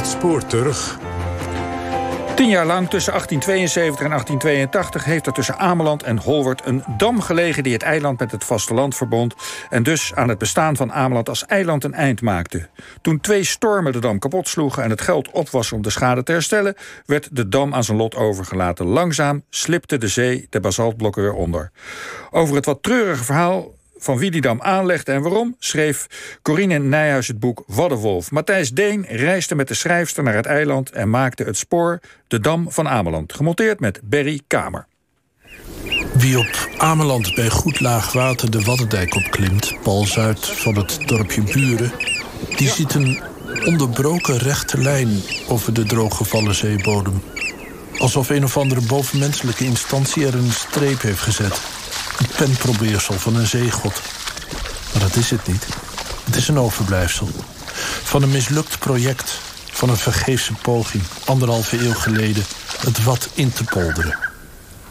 Het spoor terug. Tien jaar lang, tussen 1872 en 1882, heeft er tussen Ameland en Holwert een dam gelegen die het eiland met het vasteland verbond en dus aan het bestaan van Ameland als eiland een eind maakte. Toen twee stormen de dam kapot sloegen en het geld op was om de schade te herstellen, werd de dam aan zijn lot overgelaten. Langzaam slipte de zee de basaltblokken weer onder. Over het wat treurige verhaal van wie die dam aanlegde en waarom, schreef Corine Nijhuis het boek Waddenwolf. Matthijs Deen reisde met de schrijfster naar het eiland en maakte het spoor De Dam van Ameland, gemonteerd met Berry Kamer. Wie op Ameland bij goed laag water de Waddendijk opklimt, pal zuid van het dorpje Buren, die ziet een onderbroken rechte lijn over de drooggevallen zeebodem. Alsof een of andere bovenmenselijke instantie er een streep heeft gezet. Een penprobeersel van een zeegod. Maar dat is het niet. Het is een overblijfsel. Van een mislukt project. Van een vergeefse poging, anderhalve eeuw geleden, het wat in te polderen.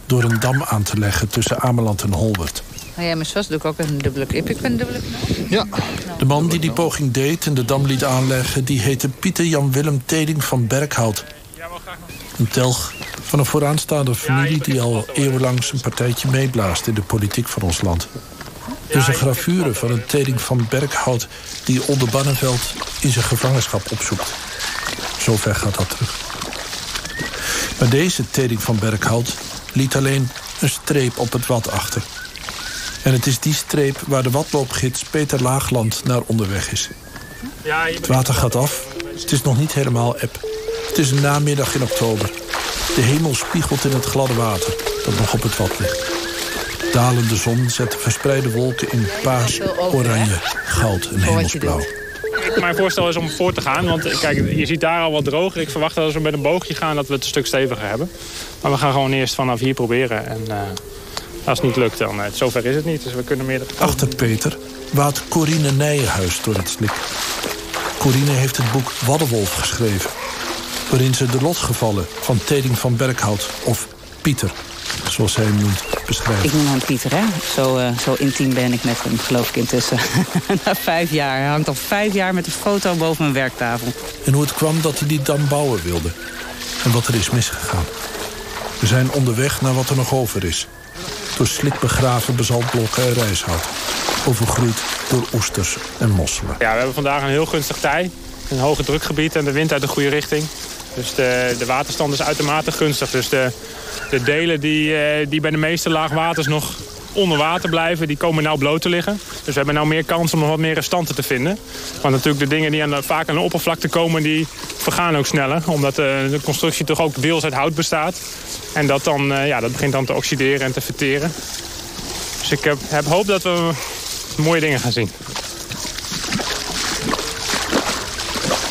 Door een dam aan te leggen tussen Ameland en Holbert. Nou ja, maar zoals doe ik ook een dubbele knip. Ik ben een dubbele knop. Ja, de man die die poging deed en de dam liet aanleggen... die heette Pieter Jan Willem Teding van Berkhout. Een telg van een vooraanstaande familie... die al eeuwenlang zijn partijtje meeblaast in de politiek van ons land. Dus een gravure van een Teding van Berkhout... die Onder Banneveld in zijn gevangenschap opzoekt. Zover gaat dat terug. Maar deze Teding van Berkhout liet alleen een streep op het wat achter. En het is die streep waar de watloopgids Peter Laagland naar onderweg is. Het water gaat af. Het is nog niet helemaal eb. Het is een namiddag in oktober. De hemel spiegelt in het gladde water dat nog op het wat ligt. Dalende zon zet de verspreide wolken in paars, oranje, goud en hemelsblauw. Mijn voorstel is om voor te gaan, want kijk, je ziet daar al wat droger. Ik verwacht dat als we met een boogje gaan dat we het een stuk steviger hebben. Maar we gaan gewoon eerst vanaf hier proberen. En uh, als het niet lukt, dan uh, zover is het niet. Dus we kunnen meer... Achter Peter waat Corine Nijenhuis door het slik. Corine heeft het boek Waddenwolf geschreven waarin ze de lotgevallen van Teding van Berkhout, of Pieter, zoals hij hem noemt, beschrijft. Ik noem hem Pieter, hè? Zo, uh, zo intiem ben ik met hem, geloof ik intussen. Na vijf jaar. Hij hangt al vijf jaar met een foto boven mijn werktafel. En hoe het kwam dat hij die dam bouwen wilde. En wat er is misgegaan. We zijn onderweg naar wat er nog over is. Door slik begraven bazaltblokken en rijshout. Overgroeid door oesters en mosselen. Ja, we hebben vandaag een heel gunstig tij. Een hoge drukgebied en de wind uit de goede richting. Dus de, de waterstand is uitermate gunstig. Dus de, de delen die, eh, die bij de meeste laagwaters nog onder water blijven, die komen nou bloot te liggen. Dus we hebben nou meer kans om nog wat meer restanten te vinden. Want natuurlijk de dingen die aan vaak aan de oppervlakte komen, die vergaan ook sneller. Omdat de, de constructie toch ook deels uit hout bestaat. En dat, dan, eh, ja, dat begint dan te oxideren en te verteren. Dus ik heb hoop dat we mooie dingen gaan zien.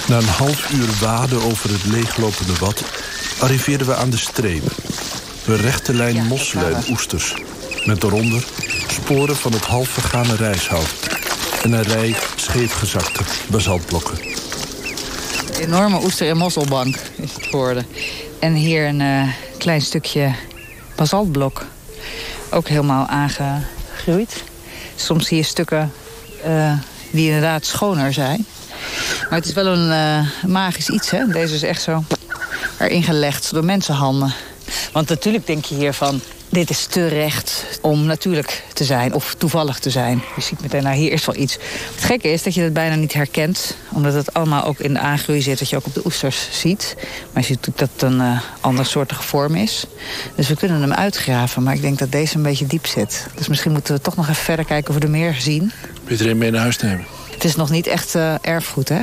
Na een half uur waden over het leeglopende wat... arriveerden we aan de streep. Een rechte lijn mosselen en oesters. Met daaronder sporen van het half vergane rijshout. En een rij scheefgezakte basaltblokken. Een enorme oester- en mosselbank is het geworden. En hier een uh, klein stukje basaltblok. Ook helemaal aangegroeid. Soms zie je stukken uh, die inderdaad schoner zijn. Maar het is wel een uh, magisch iets, hè? Deze is echt zo erin gelegd door mensenhanden. Want natuurlijk denk je hier van... dit is te recht om natuurlijk te zijn of toevallig te zijn. Je ziet meteen, nou hier is wel iets. Het gekke is dat je het bijna niet herkent. Omdat het allemaal ook in de aangroei zit, wat je ook op de oesters ziet. Maar je ziet natuurlijk dat het een uh, andersoortige vorm is. Dus we kunnen hem uitgraven, maar ik denk dat deze een beetje diep zit. Dus misschien moeten we toch nog even verder kijken of we er meer zien. Wil je er mee naar huis nemen? Het is nog niet echt uh, erfgoed, hè?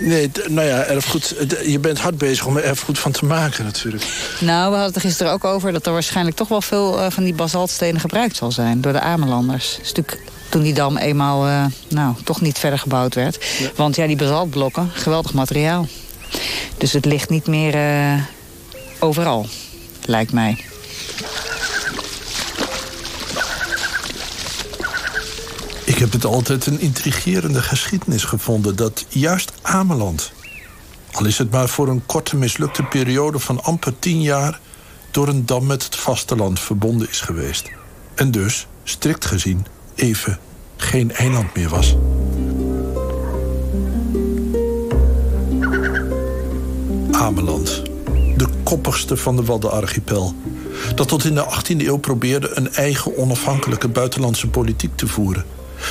Nee, nou ja, erfgoed. Je bent hard bezig om er erfgoed van te maken natuurlijk. Nou, we hadden het er gisteren ook over dat er waarschijnlijk toch wel veel uh, van die basaltstenen gebruikt zal zijn door de Amelanders. Natuurlijk toen die dam eenmaal uh, nou, toch niet verder gebouwd werd. Ja. Want ja, die basaltblokken, geweldig materiaal. Dus het ligt niet meer overal, lijkt mij. Ik heb het altijd een intrigerende geschiedenis gevonden... dat juist Ameland, al is het maar voor een korte mislukte periode van amper tien jaar... door een dam met het vasteland verbonden is geweest. En dus, strikt gezien, even geen eiland meer was. Ameland. De koppigste van de Waddenarchipel. Dat tot in de 18e eeuw probeerde een eigen onafhankelijke buitenlandse politiek te voeren.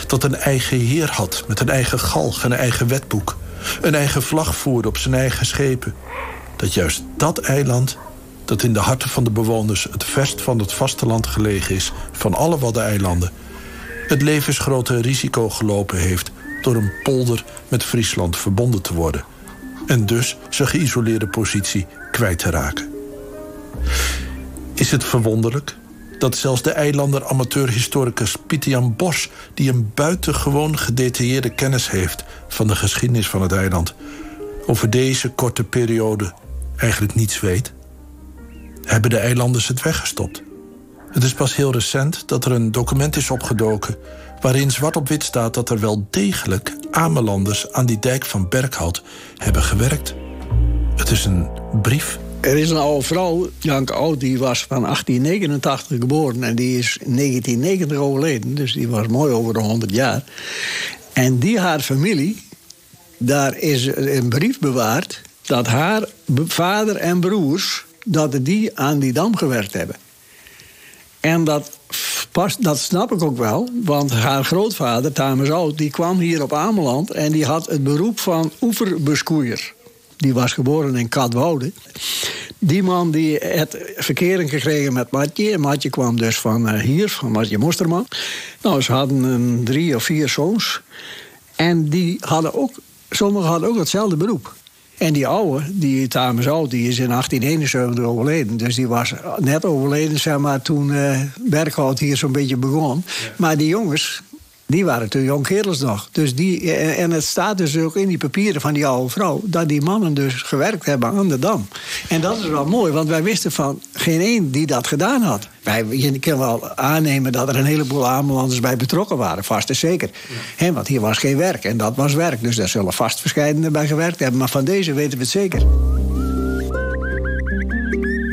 Dat een eigen heer had met een eigen galg en een eigen wetboek. Een eigen vlag voerde op zijn eigen schepen. Dat juist dat eiland, dat in de harten van de bewoners het verst van het vasteland gelegen is van alle Waddeneilanden, het levensgrote risico gelopen heeft door een polder met Friesland verbonden te worden. En dus zijn geïsoleerde positie kwijt te raken. Is het verwonderlijk dat zelfs de eilander amateurhistoricus Pieter-Jan Bos... die een buitengewoon gedetailleerde kennis heeft van de geschiedenis van het eiland... over deze korte periode eigenlijk niets weet? Hebben de eilanders het weggestopt? Het is pas heel recent dat er een document is opgedoken... waarin zwart op wit staat dat er wel degelijk Amelanders... aan die dijk van Berkhout hebben gewerkt. Het is een brief er is een oude vrouw, Janke Oud, die was van 1889 geboren en die is in 1990 overleden. Dus die was mooi over de 100 jaar. En die haar familie, daar is een brief bewaard dat haar vader en broers dat die aan die dam gewerkt hebben. En dat, pas, dat snap ik ook wel, want haar grootvader, Tamers Oud, die kwam hier op Ameland en die had het beroep van oeverbeschoeier. Die was geboren in Katwoude. Die man die had verkering gekregen met Matje. En Matje kwam dus van uh, hier, van Matje Mosterman. Nou, ze hadden een drie of vier zoons. En die hadden ook, sommigen hadden ook hetzelfde beroep. En die oude, die Tamers Oud, die is in 1871 overleden. Dus die was net overleden, zeg maar, toen uh, Berghout hier zo'n beetje begon. Maar die jongens, die waren toen jong kerels nog. Dus die, eh, en het staat dus ook in die papieren van die oude vrouw... dat die mannen dus gewerkt hebben aan de Dam. En dat is wel mooi, want wij wisten van geen één die dat gedaan had. Wij, je kan wel aannemen dat er een heleboel Amelanders bij betrokken waren. Vast en zeker. Ja. want hier was geen werk en dat was werk. Dus daar zullen vast verscheidene bij gewerkt hebben. Maar van deze weten we het zeker.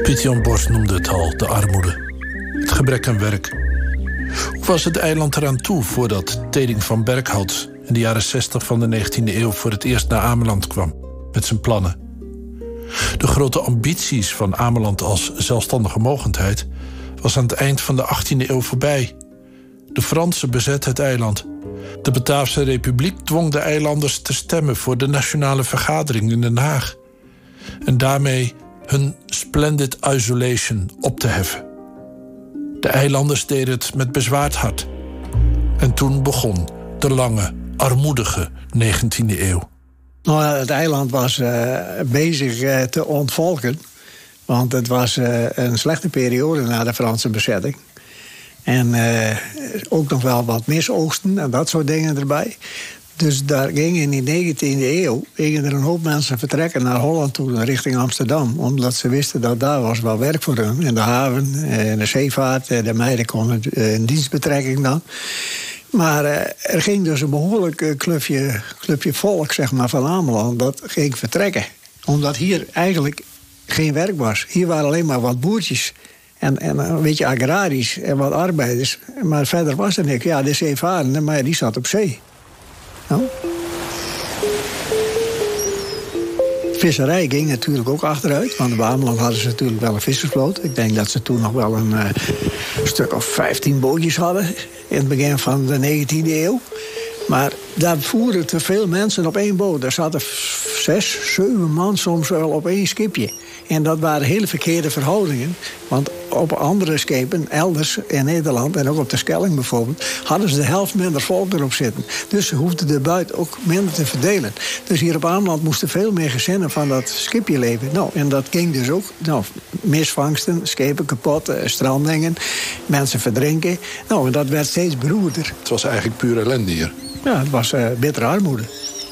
Piet-Jan Bos noemde het al, de armoede. Het gebrek aan werk hoe was het eiland eraan toe voordat Teding van Berkhout... in de jaren 60 van de 19e eeuw voor het eerst naar Ameland kwam met zijn plannen? De grote ambities van Ameland als zelfstandige mogendheid... was aan het eind van de 18e eeuw voorbij. De Fransen bezetten het eiland. De Bataafse Republiek dwong de eilanders te stemmen... voor de Nationale Vergadering in Den Haag. En daarmee hun splendid isolation op te heffen. De eilanders deden het met bezwaard hart. En toen begon de lange, armoedige 19e eeuw. Nou, het eiland was uh, bezig uh, te ontvolken. Want het was uh, een slechte periode na de Franse bezetting. En ook nog wel wat misoogsten en dat soort dingen erbij. Dus daar gingen in de 19e eeuw gingen een hoop mensen vertrekken naar Holland toe, richting Amsterdam. Omdat ze wisten dat daar was wel werk voor hun. In de haven, in eh, de zeevaart, eh, de meiden konden een eh, dienstbetrekking dan. Maar er ging dus een behoorlijk clubje, clubje volk zeg maar, van Ameland dat ging vertrekken. Omdat hier eigenlijk geen werk was. Hier waren alleen maar wat boertjes. En, en een beetje agrarisch en wat arbeiders. Maar verder was er niks. Ja, de zeevarende, maar die zat op zee. Nou. Visserij ging natuurlijk ook achteruit. Want in Ameland hadden ze natuurlijk wel een vissersvloot. Ik denk dat ze toen nog wel een uh, stuk of 15 bootjes hadden. In het begin van de 19e eeuw. Maar daar voeren te veel mensen op één boot. Daar zaten zes, zeven man soms wel op één skipje. En dat waren hele verkeerde verhoudingen. Want op andere schepen, elders in Nederland en ook op de Schelling bijvoorbeeld, hadden ze de helft minder volk erop zitten. Dus ze hoefden de buit ook minder te verdelen. Dus hier op Ameland moesten veel meer gezinnen van dat skipje leven. Nou, en dat ging dus ook. Nou, misvangsten, schepen kapot, eh, strandingen, mensen verdrinken. Nou, en dat werd steeds beroerder. Het was eigenlijk puur ellende hier. Ja, het was uh, bittere armoede.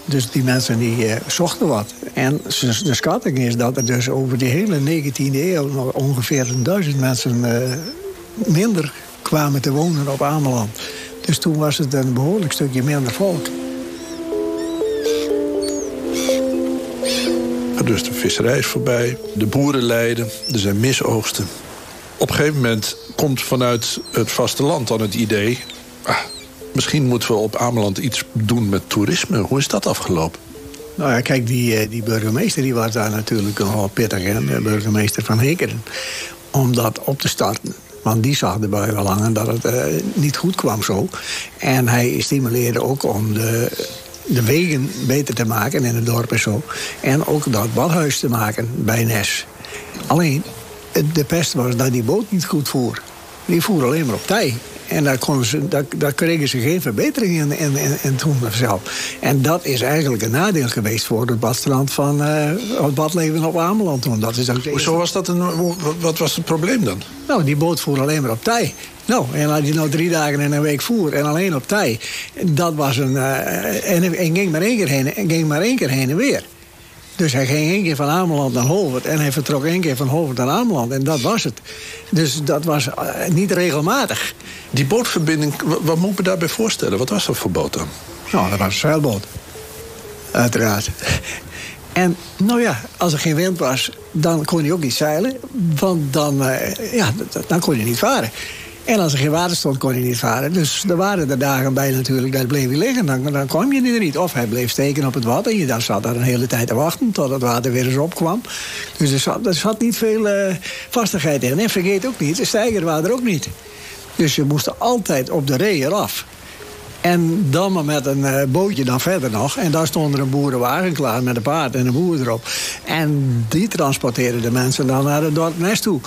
Dus die mensen die uh, zochten wat. En de schatting is dat er dus over die hele 19e eeuw... nog ongeveer duizend mensen uh, minder kwamen te wonen op Ameland. Dus toen was het een behoorlijk stukje minder volk. Dus de visserij is voorbij, de boeren lijden, er zijn misoogsten. Op een gegeven moment komt vanuit het vasteland dan het idee... Ah, Misschien moeten we op Ameland iets doen met toerisme. Hoe is dat afgelopen? Nou ja, kijk, die, die burgemeester die was daar natuurlijk nogal pittig. Hè? De burgemeester van Hekeren. Om dat op te starten. Want die zag erbij wel hangen dat het uh, niet goed kwam zo. En hij stimuleerde ook om de, de wegen beter te maken in het dorp en zo. En ook dat badhuis te maken bij Nes. Alleen, de pest was dat die boot niet goed voer. Die voer alleen maar op tij. En daar, konden ze, daar, daar kregen ze geen verbetering in, in, in, in toen zelf. En dat is eigenlijk een nadeel geweest voor het badstrand van uh, het badleven op Ameland. Toen. Dat is ook Hoezo was dat een, wat was het probleem dan? Nou, die boot voer alleen maar op tij. Nou, en als je nou drie dagen in een week voer en alleen op tij, dat was een. Uh, en, en ging maar één keer heen, en ging maar één keer heen en weer. Dus hij ging één keer van Ameland naar Holwert. En hij vertrok één keer van Holwert naar Ameland. En dat was het. Dus dat was uh, niet regelmatig. Die bootverbinding, wat moet ik me daarbij voorstellen? Wat was dat voor boot dan? Nou, dat was een zeilboot. Uiteraard. En nou ja, als er geen wind was, dan kon hij ook niet zeilen. Want dan, uh, ja, dan kon je niet varen. En als er geen water stond, kon hij niet varen. Dus er waren er dagen bij natuurlijk, dat bleef hij liggen. Dan, dan kwam je er niet. Of hij bleef steken op het water. Je dan zat daar een hele tijd te wachten tot het water weer eens opkwam. Dus er zat, niet veel uh, vastigheid in. En vergeet ook niet, de stijger waren er ook niet. Dus je moest altijd op de ree eraf. En dan maar met een uh, bootje dan verder nog. En daar stond er een boerenwagen klaar met een paard en een boer erop. En die transporteerden de mensen dan naar het dorp toe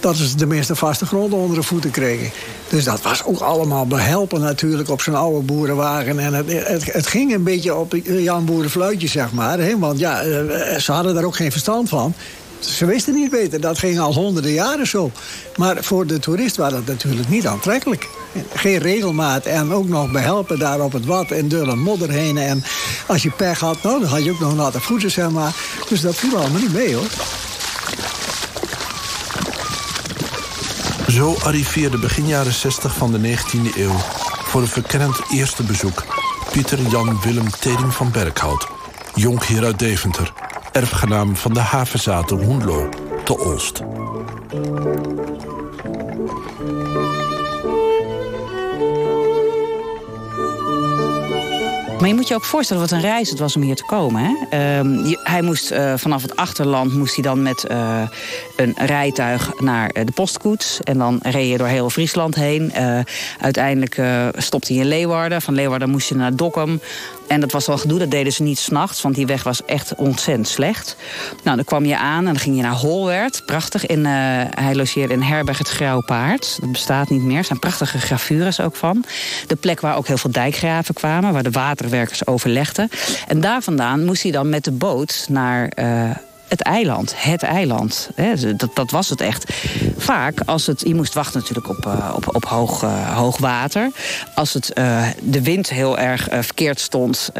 dat ze de meeste vaste grond onder de voeten kregen. Dus dat was ook allemaal behelpen natuurlijk op zo'n oude boerenwagen. En het, het, het, ging een beetje op Jan Boerenfluitje, zeg maar. Hè? Want ja, eh, ze hadden daar ook geen verstand van. Ze wisten niet beter, dat ging al honderden jaren zo. Maar voor de toerist was dat natuurlijk niet aantrekkelijk. Geen regelmaat en ook nog behelpen daar op het wat en door een modder heen. En als je pech had, nou, dan had je ook nog natte voeten, zeg maar. Dus dat viel allemaal niet mee, hoor. Zo arriveerde begin jaren 60 van de 19e eeuw... voor een verkennend eerste bezoek... Pieter Jan Willem Teding van Berkhout... jonkheer uit Deventer... erfgenaam van de havenzaten Hoenlo te Olst. Maar je moet je ook voorstellen wat een reis het was om hier te komen. Hè? Uh, hij moest uh, vanaf het achterland moest hij dan met uh, een rijtuig naar uh, de postkoets. En dan reed je door heel Friesland heen. uiteindelijk stopte hij in Leeuwarden. Van Leeuwarden moest je naar Dokkum. En dat was wel gedoe, dat deden ze niet s'nachts, want die weg was echt ontzettend slecht. Nou, dan kwam je aan en dan ging je naar Holwert. Prachtig. In, hij logeerde in Herberg het Grauw Paard. Dat bestaat niet meer. Er zijn prachtige gravures ook van. De plek waar ook heel veel dijkgraven kwamen, waar de waterwerkers overlegden. En daar vandaan moest hij dan met de boot naar. Uh, het eiland. Het eiland. dat, dat was het echt. Vaak als het. Je moest wachten natuurlijk op, uh, op, op hoog, uh, hoog water. Als het, uh, de wind heel erg verkeerd stond.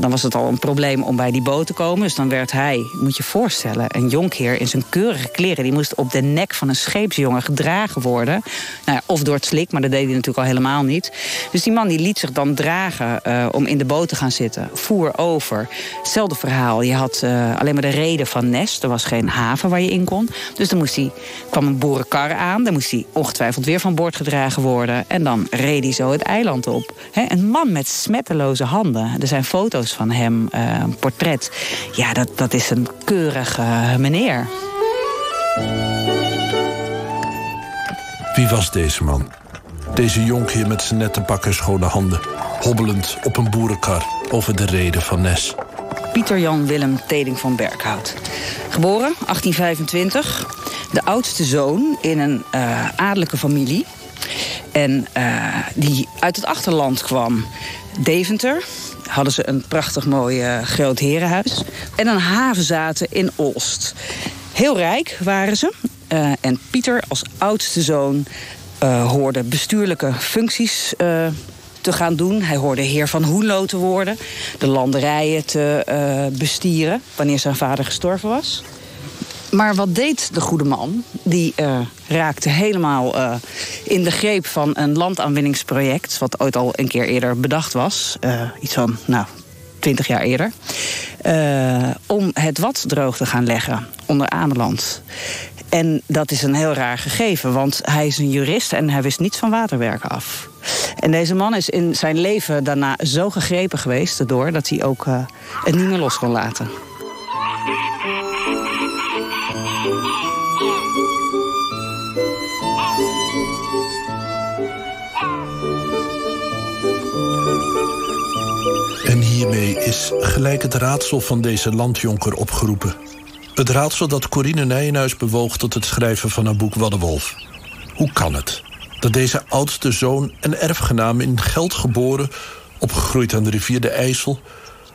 dan was het al een probleem om bij die boot te komen. Dus dan werd hij, moet je voorstellen, een jonkheer in zijn keurige kleren. Die moest op de nek van een scheepsjongen gedragen worden. Nou ja, of door het slik, maar dat deed hij natuurlijk al helemaal niet. Dus die man die liet zich dan dragen om in de boot te gaan zitten. Voer over. Hetzelfde verhaal. Je had alleen maar de reden van er was geen haven waar je in kon. Dus dan moest hij, kwam een boerenkar aan. Dan moest hij ongetwijfeld weer van boord gedragen worden. En dan reed hij zo het eiland op. een man met smetteloze handen. Er zijn foto's van hem, uh, een portret. Ja, dat, dat is een keurige meneer. Wie was deze man? Deze jonkheer met zijn nette pak en schone handen. Hobbelend op een boerenkar over de reden van Nes. Pieter Jan Willem Teding van Berkhout. Geboren 1825, de oudste zoon in een uh, adellijke familie. En uh, die uit het achterland kwam. Deventer, hadden ze een prachtig mooi uh, groot herenhuis. En een havenzaten in Olst. Heel rijk waren ze. En Pieter als oudste zoon hoorde bestuurlijke functies te gaan doen. Hij hoorde heer van Hoenlo te worden. De landerijen te uh, bestieren wanneer zijn vader gestorven was. Maar wat deed de goede man? Die uh, raakte helemaal uh, in de greep van een landaanwinningsproject... wat ooit al een keer eerder bedacht was. iets van, nou, twintig jaar eerder. om het wat droog te gaan leggen onder Ameland. En dat is een heel raar gegeven, want hij is een jurist en hij wist niets van waterwerken af. En deze man is in zijn leven daarna zo gegrepen geweest erdoor dat hij ook uh, het niet meer los kon laten. En hiermee is gelijk het raadsel van deze landjonker opgeroepen. Het raadsel dat Corine Nijenhuis bewoog tot het schrijven van haar boek Waddewolf. Hoe kan het dat deze oudste zoon en erfgenaam in geld geboren, opgegroeid aan de rivier de IJssel,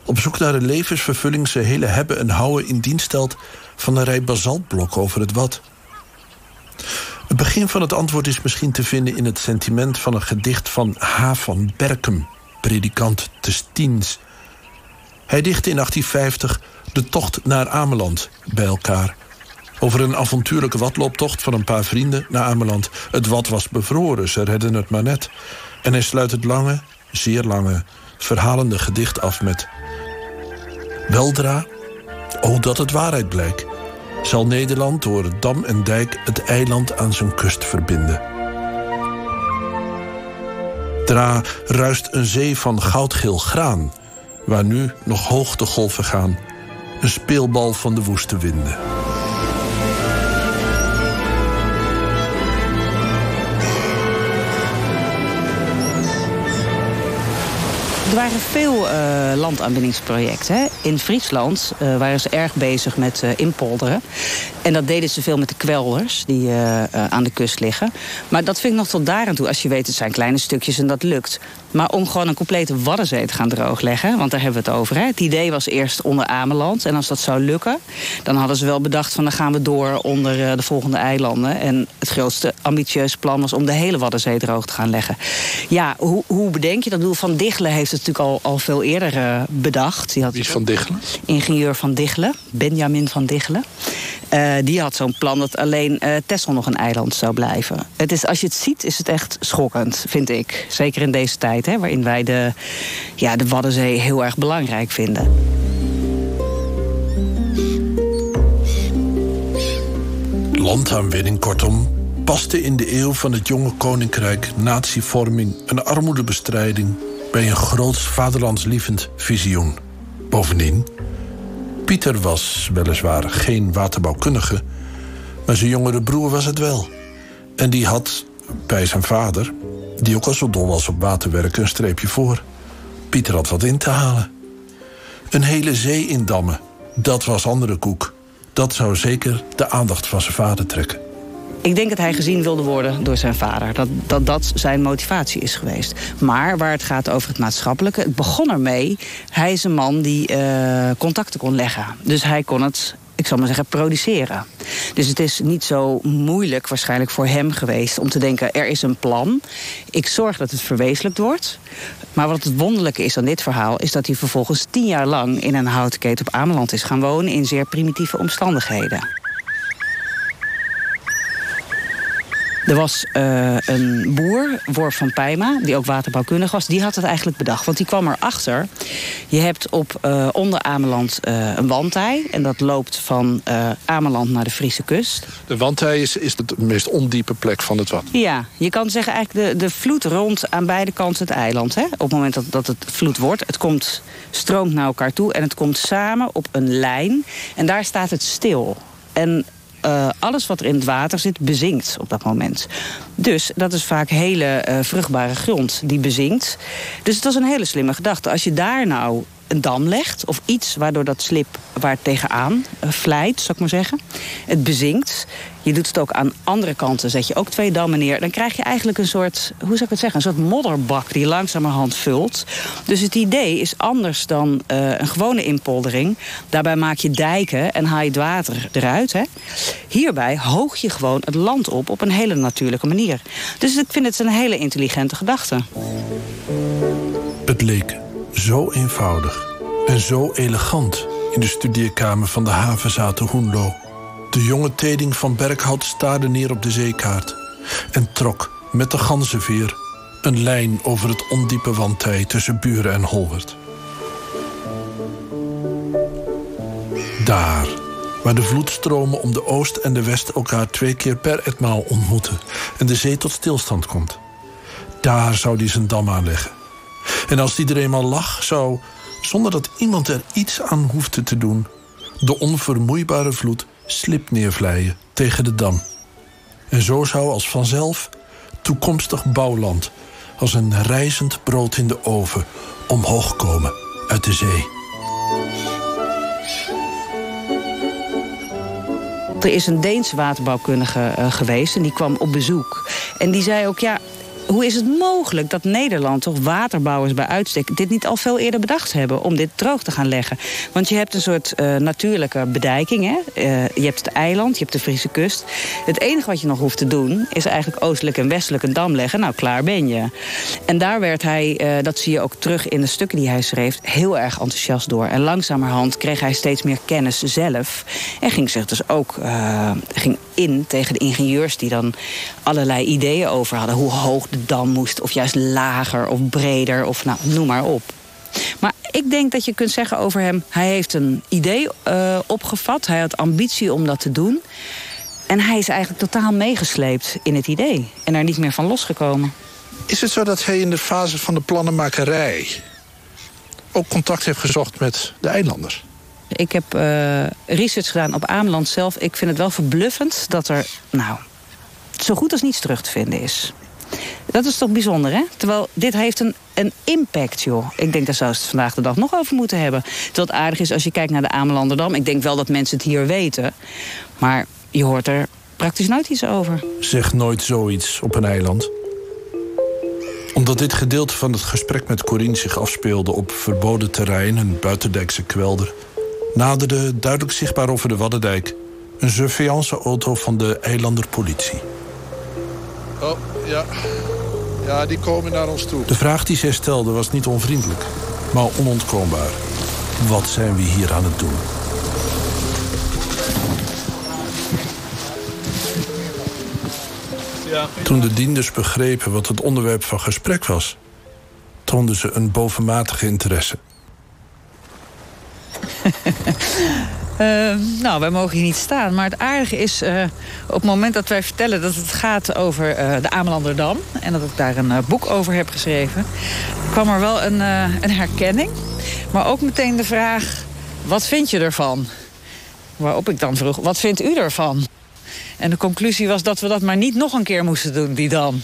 op zoek naar een levensvervulling zijn hele hebben en houden in dienst stelt van een rij basaltblokken over het wat? Het begin van het antwoord is misschien te vinden in het sentiment van een gedicht van H. van Berkem, predikant te Stiens. Hij dichtte in 1850 de tocht naar Ameland bij elkaar. Over een avontuurlijke watlooptocht van een paar vrienden naar Ameland. Het wat was bevroren, ze redden het maar net. En hij sluit het lange, zeer lange, verhalende gedicht af met... Weldra, o dat het waarheid blijkt... zal Nederland door dam en dijk het eiland aan zijn kust verbinden. Dra ruist een zee van goudgeel graan... waar nu nog hoog de golven gaan... een speelbal van de woeste winden. Er waren veel uh. In Friesland uh, waren ze erg bezig met uh, inpolderen. En dat deden ze veel met de kwelders die aan de kust liggen. Maar dat vind ik nog tot daar aan toe. Als je weet, het zijn kleine stukjes en dat lukt. Maar om gewoon een complete Waddenzee te gaan droogleggen... want daar hebben we het over. Hè. Het idee was eerst onder Ameland. En als dat zou lukken, dan hadden ze wel bedacht... van dan gaan we door onder de volgende eilanden. En het grootste ambitieuze plan was om de hele Waddenzee droog te gaan leggen. Ja, hoe, hoe bedenk je dat? doel van Dichelen heeft het natuurlijk al, al veel eerder uh, bedacht. Die had Wie is Van Dichelen? Ingenieur Van Dichelen, Benjamin Van Dichelen. Uh, die had zo'n plan dat alleen uh, Texel nog een eiland zou blijven. Het is, als je het ziet, is het echt schokkend, vind ik. Zeker in deze tijd, hè, waarin wij de, ja, de Waddenzee heel erg belangrijk vinden. Landaanwinning, kortom, paste in de eeuw van het jonge koninkrijk natievorming en armoedebestrijding bij een groots vaderlandslievend visioen. Bovendien, Pieter was weliswaar geen waterbouwkundige, maar zijn jongere broer was het wel. En die had bij zijn vader, die ook al zo dol was op waterwerken, een streepje voor. Pieter had wat in te halen. Een hele zee indammen, dat was andere koek. Dat zou zeker de aandacht van zijn vader trekken. Ik denk dat hij gezien wilde worden door zijn vader. Dat, dat dat zijn motivatie is geweest. Maar waar het gaat over het maatschappelijke... het begon ermee, hij is een man die uh, contacten kon leggen. Dus hij kon het ik zal maar zeggen, produceren. Dus het is niet zo moeilijk waarschijnlijk voor hem geweest om te denken: er is een plan. Ik zorg dat het verwezenlijkt wordt. Maar wat het wonderlijke is aan dit verhaal, is dat hij vervolgens tien jaar lang in een houtketen op Ameland is gaan wonen in zeer primitieve omstandigheden. Er was uh, een boer, Worf van Pijma, die ook waterbouwkundig was. Die had het eigenlijk bedacht. Want die kwam erachter. Je hebt op uh, onder Ameland uh, een wandtij. En dat loopt van Ameland naar de Friese kust. De wandtij is, is de meest ondiepe plek van het wat. Ja, je kan zeggen eigenlijk de, de vloed rond aan beide kanten het eiland. Hè? Op het moment dat, dat het vloed wordt. Het komt, stroomt naar elkaar toe en het komt samen op een lijn. En daar staat het stil. En uh, alles wat er in het water zit bezinkt op dat moment. Dus dat is vaak hele uh, vruchtbare grond die bezinkt. Dus het was een hele slimme gedachte. Als je daar nou een dam legt of iets waardoor dat slip waar tegenaan uh, vlijt, zou ik maar zeggen. Het bezinkt. Je doet het ook aan andere kanten, zet je ook twee dammen neer. Dan krijg je eigenlijk een soort, hoe zou ik het zeggen, een soort modderbak die langzamerhand vult. Dus het idee is anders dan uh, een gewone inpoldering. Daarbij maak je dijken en haal je het water eruit. Hè. Hierbij hoog je gewoon het land op op een hele natuurlijke manier. Dus ik vind het een hele intelligente gedachte. Het leek zo eenvoudig en zo elegant in de studeerkamer van de havenzaten Hoenlo. De jonge Teding van Berkhout staarde neer op de zeekaart en trok met de ganzenveer een lijn over het ondiepe wandtij tussen Buren en Holwert. Daar, waar de vloedstromen om de oost en de west elkaar twee keer per etmaal ontmoeten en de zee tot stilstand komt. Daar zou hij zijn dam aanleggen. En als die er eenmaal lag, zou, zonder dat iemand er iets aan hoefde te doen, de onvermoeibare vloed slip neervlijen tegen de dam. En zo zou als vanzelf toekomstig bouwland als een rijzend brood in de oven omhoog komen uit de zee. Er is een Deense waterbouwkundige uh, geweest en die kwam op bezoek. En die zei ook, ja, hoe is het mogelijk dat Nederland, toch waterbouwers bij uitstek... dit niet al veel eerder bedacht hebben om dit droog te gaan leggen? Want je hebt een soort uh, natuurlijke bedijking. Hè? Uh, je hebt het eiland, je hebt de Friese kust. Het enige wat je nog hoeft te doen... is eigenlijk oostelijk en westelijk een dam leggen. Nou, klaar ben je. En daar werd hij, uh, dat zie je ook terug in de stukken die hij schreef... heel erg enthousiast door. En langzamerhand kreeg hij steeds meer kennis zelf. En ging zich dus ook ging in tegen de ingenieurs... die dan allerlei ideeën over hadden. Hoe hoog de dam moest, of juist lager of breder, of nou, noem maar op. Maar ik denk dat je kunt zeggen over hem... hij heeft een idee uh, opgevat, hij had ambitie om dat te doen... en hij is eigenlijk totaal meegesleept in het idee... en er niet meer van losgekomen. Is het zo dat hij in de fase van de plannenmakerij... ook contact heeft gezocht met de eilanders? Ik heb uh, research gedaan op Ameland zelf. Ik vind het wel verbluffend dat er, nou, zo goed als niets terug te vinden is. Dat is toch bijzonder, hè? Terwijl dit heeft een, een impact, joh. Ik denk, daar zou het vandaag de dag nog over moeten hebben. Terwijl het aardig is als je kijkt naar de Amelanderdam. Ik denk wel dat mensen het hier weten. Maar je hoort er praktisch nooit iets over. Zeg nooit zoiets op een eiland. Omdat dit gedeelte van het gesprek met Corine zich afspeelde... op verboden terrein, een buitendijkse kwelder... naderde duidelijk zichtbaar over de Waddendijk... een surveillanceauto van de eilanderpolitie. Oh, ja. Ja, die komen naar ons toe. De vraag die zij stelde was niet onvriendelijk, maar onontkoombaar. Wat zijn we hier aan het doen? Toen de dienders begrepen wat het onderwerp van gesprek was... toonden ze een bovenmatige interesse. Uh, nou, wij mogen hier niet staan. Maar het aardige is, uh, op het moment dat wij vertellen dat het gaat over uh, de Amelanderdam... en dat ik daar een boek over heb geschreven... kwam er wel een, een herkenning. Maar ook meteen de vraag, wat vind je ervan? Waarop ik dan vroeg, wat vindt u ervan? En de conclusie was dat we dat maar niet nog een keer moesten doen, die dam.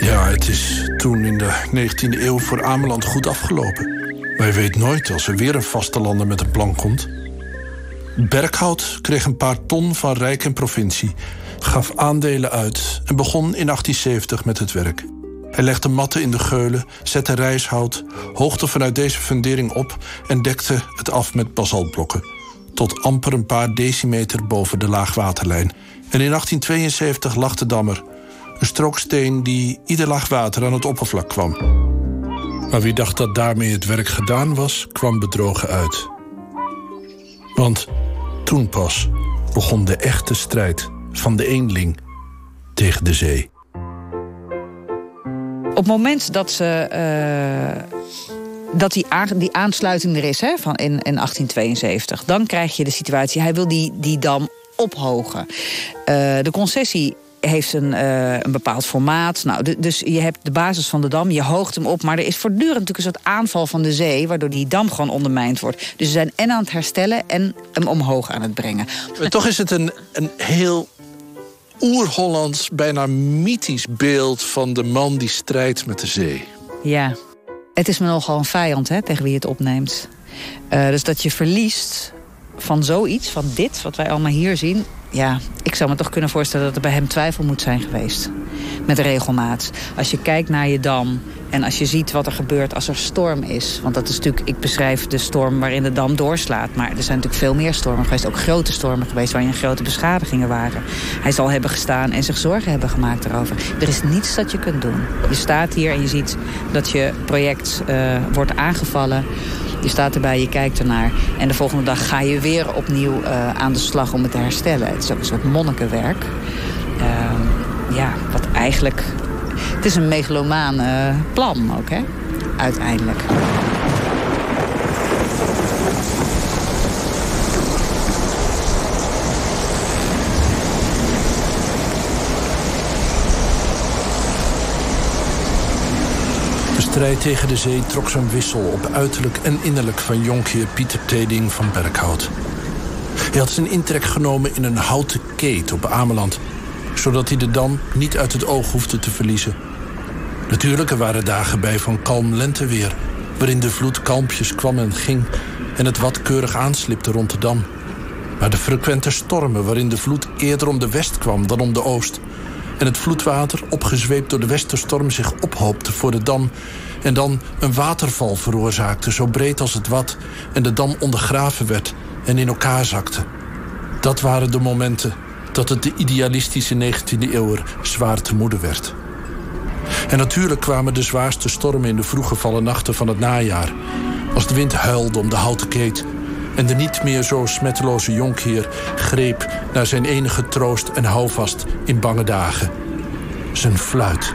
Ja, het is toen in de 19e eeuw voor Ameland goed afgelopen. Wij weten nooit als er weer een vastelander met een plan komt. Berkhout kreeg een paar ton van Rijk en provincie, gaf aandelen uit en begon in 1870 met het werk. Hij legde matten in de geulen, zette rijshout, hoogte vanuit deze fundering op en dekte het af met basaltblokken. Tot amper een paar decimeter boven de laagwaterlijn. En in 1872 lag de dammer een strooksteen die ieder laag water aan het oppervlak kwam. Maar wie dacht dat daarmee het werk gedaan was, kwam bedrogen uit. Want toen pas begon de echte strijd van de eenling tegen de zee. Op het moment dat ze. Uh dat die, aansluiting er is hè, van in, in 1872. Dan krijg je de situatie, hij wil die, die dam ophogen. Uh, de concessie heeft een, uh, een bepaald formaat. Nou, dus je hebt de basis van de dam, je hoogt hem op... maar er is voortdurend natuurlijk een soort aanval van de zee... waardoor die dam gewoon ondermijnd wordt. Dus ze zijn en aan het herstellen en hem omhoog aan het brengen. Maar toch is het een, een heel oer-Hollands, bijna mythisch beeld... van de man die strijdt met de zee. Ja, het is me nogal een vijand hè, tegen wie het opneemt. Uh, dus dat je verliest van zoiets, van dit, wat wij allemaal hier zien ja, ik zou me toch kunnen voorstellen dat er bij hem twijfel moet zijn geweest. Met regelmaat. Als je kijkt naar je dam en als je ziet wat er gebeurt als er storm is. Want dat is natuurlijk, ik beschrijf de storm waarin de dam doorslaat. Maar er zijn natuurlijk veel meer stormen geweest. Ook grote stormen geweest waarin grote beschadigingen waren. Hij zal hebben gestaan en zich zorgen hebben gemaakt erover. Er is niets dat je kunt doen. Je staat hier en je ziet dat je project uh, wordt aangevallen. Je staat erbij, je kijkt ernaar. En de volgende dag ga je weer opnieuw uh, aan de slag om het te herstellen. Het is ook een soort monnikenwerk. Uh, ja, wat eigenlijk... Het is een megalomaan uh, plan ook, hè? uiteindelijk. Strijd tegen de zee trok zijn wissel op uiterlijk en innerlijk van jonkheer Pieter Teding van Berkhout. Hij had zijn intrek genomen in een houten keet op Ameland, zodat hij de dam niet uit het oog hoefde te verliezen. Natuurlijk, er waren dagen bij van kalm lenteweer, waarin de vloed kalmpjes kwam en ging en het wat keurig aanslipte rond de dam. Maar de frequente stormen waarin de vloed eerder om de west kwam dan om de oost, en het vloedwater, opgezweept door de westerstorm, zich ophoopte voor de dam en dan een waterval veroorzaakte, zo breed als het wat, en de dam ondergraven werd en in elkaar zakte. Dat waren de momenten dat het de idealistische 19e eeuw zwaar te moede werd. En natuurlijk kwamen de zwaarste stormen in de vroege vallen nachten van het najaar. Als de wind huilde om de houten keet en de niet meer zo smetteloze jonkheer greep naar zijn enige troost en houvast in bange dagen: zijn fluit.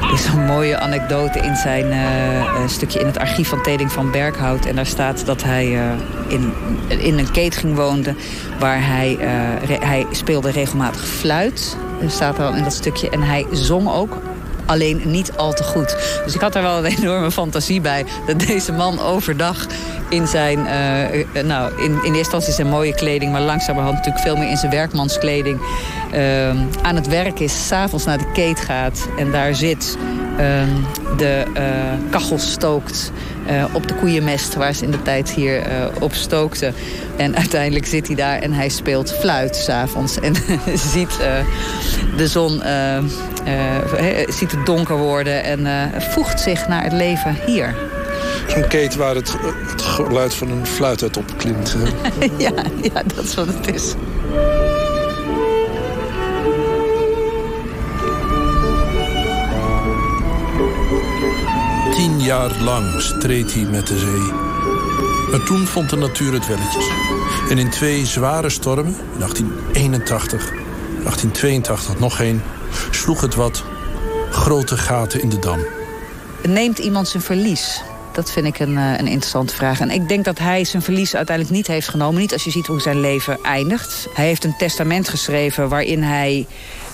Er is een mooie anekdote in zijn uh, stukje in het archief van Teding van Berghout. En daar staat dat hij uh, in, in een catering woonde... waar hij, hij speelde regelmatig fluit. Dat staat er al in dat stukje. En hij zong ook alleen niet al te goed. Dus ik had er wel een enorme fantasie bij... dat deze man overdag in zijn, uh, nou, in, in eerste instantie zijn mooie kleding... maar langzamerhand natuurlijk veel meer in zijn werkmanskleding... Uh, aan het werk is, s'avonds naar de keet gaat en daar zit... Ehm, de uh, kachel stookt op de koeienmest... waar ze in de tijd hier op stookten. En uiteindelijk zit hij daar en hij speelt fluit s'avonds. En ziet de zon, ziet het donker worden... en voegt zich naar het leven hier. Zo'n keten waar het, het, geluid van een fluit uit opklimt. ja, ja, dat is wat het is. Jaar lang streed hij met de zee. Maar toen vond de natuur het welletjes. En in twee zware stormen, 1881, 1882 nog één... sloeg het wat grote gaten in de dam. Neemt iemand zijn verlies? Dat vind ik een, eh, een interessante vraag. En ik denk dat hij zijn verlies uiteindelijk niet heeft genomen. Niet als je ziet hoe zijn leven eindigt. Hij heeft een testament geschreven waarin hij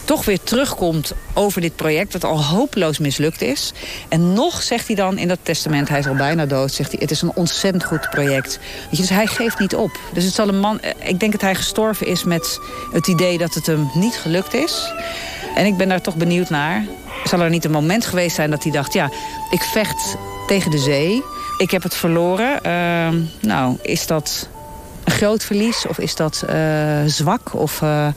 toch weer terugkomt over dit project... dat al hopeloos mislukt is. En nog zegt hij dan in dat testament, hij is al bijna dood... zegt hij, het is een ontzettend goed project. dus hij geeft niet op. Dus het zal een man, eh, ik denk dat hij gestorven is met het idee dat het hem niet gelukt is. En ik ben daar toch benieuwd naar. Zal er niet een moment geweest zijn dat hij dacht... ja, ik vecht tegen de zee. Ik heb het verloren. Uh, nou, is dat een groot verlies of is dat uh, zwak? Of, uh,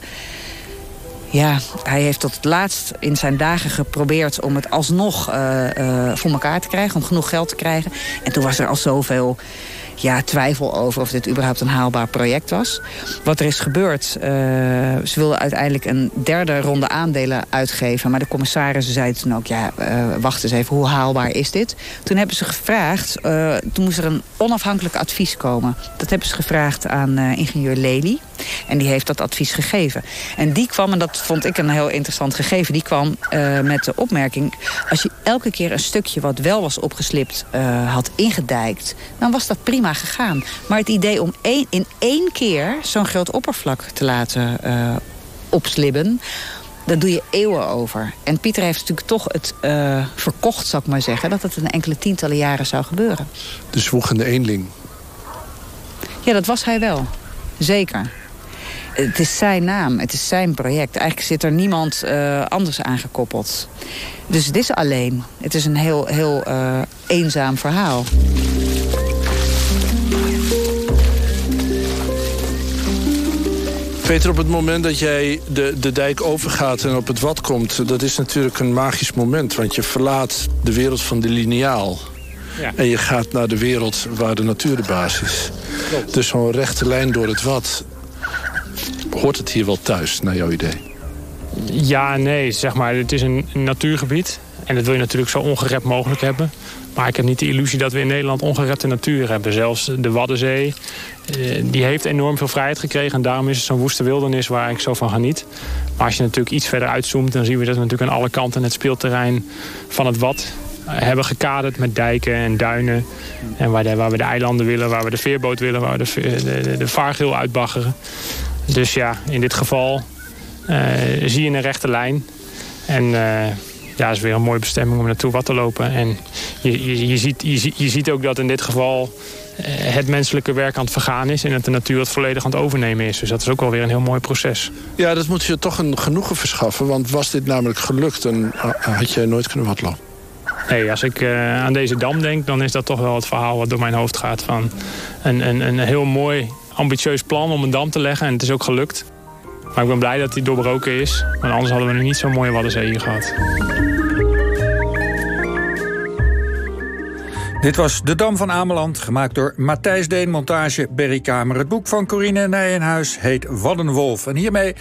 ja, hij heeft tot het laatst in zijn dagen geprobeerd om het alsnog uh, voor elkaar te krijgen. Om genoeg geld te krijgen. En toen was er al zoveel ja, twijfel over of dit überhaupt een haalbaar project was. Wat er is gebeurd, uh, ze wilden uiteindelijk een derde ronde aandelen uitgeven. Maar de commissarissen zeiden toen ook, ja, uh, wacht eens even, hoe haalbaar is dit? Toen hebben ze gevraagd, toen moest er een onafhankelijk advies komen. Dat hebben ze gevraagd aan ingenieur Lely. En die heeft dat advies gegeven. En die kwam, en dat vond ik een heel interessant gegeven... die kwam met de opmerking... als je elke keer een stukje wat wel was opgeslipt had ingedijkt... dan was dat prima gegaan. Maar het idee om één, in één keer zo'n groot oppervlak te laten uh, opslibben... daar doe je eeuwen over. En Pieter heeft natuurlijk toch het uh, verkocht, zou ik maar zeggen... dat het een enkele tientallen jaren zou gebeuren. De zwoegende eenling. Ja, dat was hij wel. Zeker. Het is zijn naam, het is zijn project. Eigenlijk zit er niemand uh, anders aan gekoppeld. Dus het is alleen. Het is een heel, heel uh, eenzaam verhaal. Peter, op het moment dat jij de, de dijk overgaat en op het wat komt... dat is natuurlijk een magisch moment. Want je verlaat de wereld van de lineaal. Ja. En je gaat naar de wereld waar de natuur de basis is. Klopt. Dus zo'n rechte lijn door het wat... hoort het hier wel thuis, naar jouw idee? Ja, nee, zeg maar. Het is een natuurgebied. En dat wil je natuurlijk zo ongerept mogelijk hebben. Maar ik heb niet de illusie dat we in Nederland ongerepte natuur hebben. Zelfs de Waddenzee, eh, die heeft enorm veel vrijheid gekregen. En daarom is het zo'n woeste wildernis waar ik zo van geniet. Maar als je natuurlijk iets verder uitzoomt... dan zien we dat we natuurlijk aan alle kanten het speelterrein van het Wad hebben gekaderd met dijken en duinen. En waar, waar we de eilanden willen, waar we de veerboot willen... waar we de, de, uitbaggeren. Dus ja, in dit geval uh, zie je een rechte lijn. En uh, ja, is weer een mooie bestemming om naartoe wat te lopen. En je, je, je, ziet, je, je ziet ook dat in dit geval uh, het menselijke werk aan het vergaan is... en dat de natuur het volledig aan het overnemen is. Dus dat is ook wel weer een heel mooi proces. Ja, dat moet je toch een genoegen verschaffen. Want was dit namelijk gelukt, dan had je nooit kunnen watlopen. Nee, als ik uh, aan deze dam denk, dan is dat toch wel het verhaal wat door mijn hoofd gaat. Van een, een, een heel mooi, ambitieus plan om een dam te leggen. En het is ook gelukt. Maar ik ben blij dat die doorbroken is. Want anders hadden we nu niet zo'n mooie Waddenzee hier gehad. Dit was De Dam van Ameland, gemaakt door Matthijs Deen, montage Berry Kamer. Het boek van Corine Nijenhuis heet Waddenwolf. En hiermee